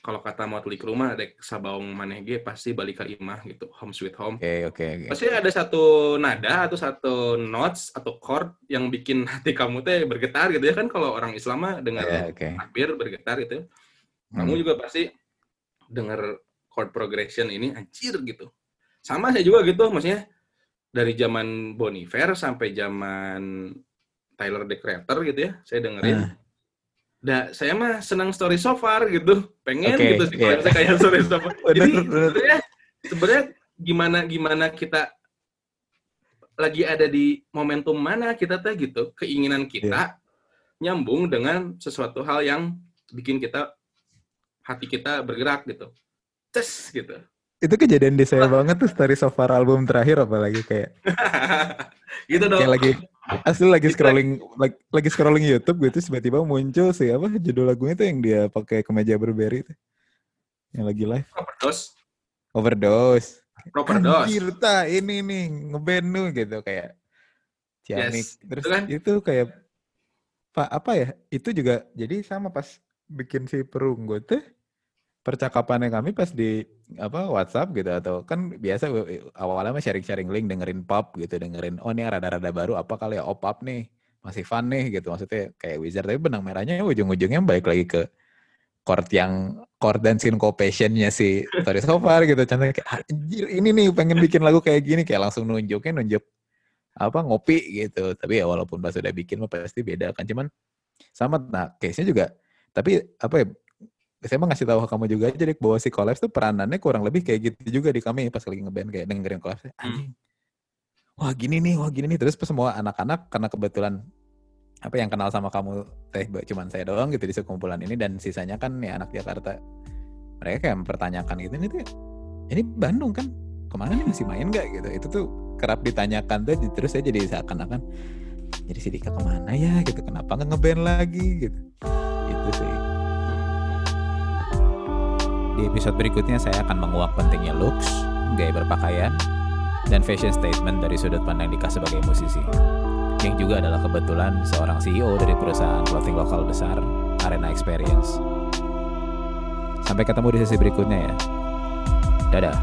kalau kata Motley Crue mah dek sabaung maneh ge pasti balik ke imah gitu home sweet home Oke, oke, oke. pasti ada satu nada atau satu notes atau chord yang bikin hati kamu teh bergetar gitu ya kan kalau orang Islam mah dengar Iya, oke. takbir bergetar itu Hmm. kamu juga pasti dengar chord progression ini anjir gitu sama saya juga gitu maksudnya dari zaman Bon Iver sampai zaman Tyler the Creator gitu ya saya dengerin Ah. Nah, saya mah senang story so far gitu. Pengen Oke, gitu sih iya. kalau saya kayak story so far. Jadi sebenarnya sebenarnya gimana gimana kita lagi ada di momentum mana kita teh gitu. Keinginan kita nyambung dengan sesuatu hal yang bikin kita hati kita bergerak gitu. Ces gitu. Itu kejadian di saya banget tuh story so far album terakhir apalagi kayak gitu dong. kayak lagi asli lagi scrolling lagi, lagi scrolling YouTube gitu tiba-tiba muncul sih apa judul lagunya tuh yang dia pakai kemeja Burberry tuh. Yang lagi live. Overdose. overdose proper dose anjir ta ini nih ngeband gitu kayak ciamik Yes, terus itu kan. itu kayak pak apa ya itu juga jadi sama pas bikin si perunggu tuh percakapannya kami pas di apa WhatsApp gitu atau kan biasa awalnya mah sharing-sharing link dengerin pop gitu dengerin oh ini rada-rada baru apa kali ya? Oh pop nih masih fun nih gitu. Maksudnya kayak Wizard tapi benang merahnya ujung-ujungnya balik lagi ke chord yang chord dan syncopation-nya si Tori Sofar gitu. Contohnya kayak "Ah, anjir ini nih pengen bikin lagu kayak gini. Kayak langsung nunjukin nunjuk apa ngopi gitu. Tapi ya walaupun pas udah bikin mah pasti beda kan. Cuman sama nah case-nya juga tapi apa ya saya mah ngasih tahu ke kamu juga aja Dik, bahwa si Collapse tuh peranannya kurang lebih kayak gitu juga di kami pas lagi ngeband kayak dengerin Collapse anjing wah gini nih wah gini nih. Terus semua anak-anak karena kebetulan apa yang kenal sama kamu teh cuman saya doang gitu di sekumpulan ini dan sisanya kan ya anak Jakarta mereka kayak mempertanyakan gitu ini tuh ini Bandung kan? Ke mana nih masih main nggak? Gitu. Itu tuh kerap ditanyakan tuh terus saya jadi seakan-akan jadi si Dika ke mana ya? Gitu kenapa nggak ngeband lagi? Gitu di episode berikutnya saya akan menguak pentingnya looks, gaya berpakaian, dan fashion statement dari sudut pandang Dika sebagai musisi. Yang juga adalah kebetulan seorang CEO dari perusahaan clothing lokal besar, Arena Experience. Sampai ketemu di sesi berikutnya ya. Dadah.